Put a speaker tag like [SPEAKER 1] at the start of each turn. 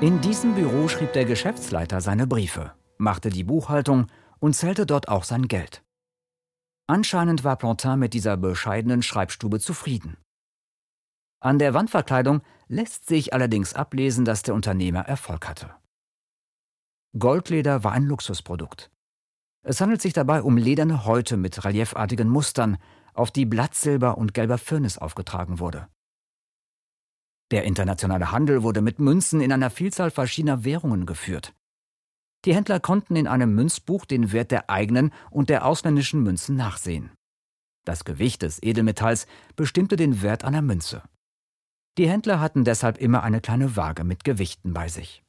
[SPEAKER 1] In diesem Büro schrieb der Geschäftsleiter seine Briefe, machte die Buchhaltung und zählte dort auch sein Geld. Anscheinend war Plantin mit dieser bescheidenen Schreibstube zufrieden. An der Wandverkleidung lässt sich allerdings ablesen, dass der Unternehmer Erfolg hatte. Goldleder war ein Luxusprodukt. Es handelt sich dabei um lederne Häute mit reliefartigen Mustern, auf die Blattsilber und gelber Firnis aufgetragen wurde. Der internationale Handel wurde mit Münzen in einer Vielzahl verschiedener Währungen geführt. Die Händler konnten in einem Münzbuch den Wert der eigenen und der ausländischen Münzen nachsehen. Das Gewicht des Edelmetalls bestimmte den Wert einer Münze. Die Händler hatten deshalb immer eine kleine Waage mit Gewichten bei sich.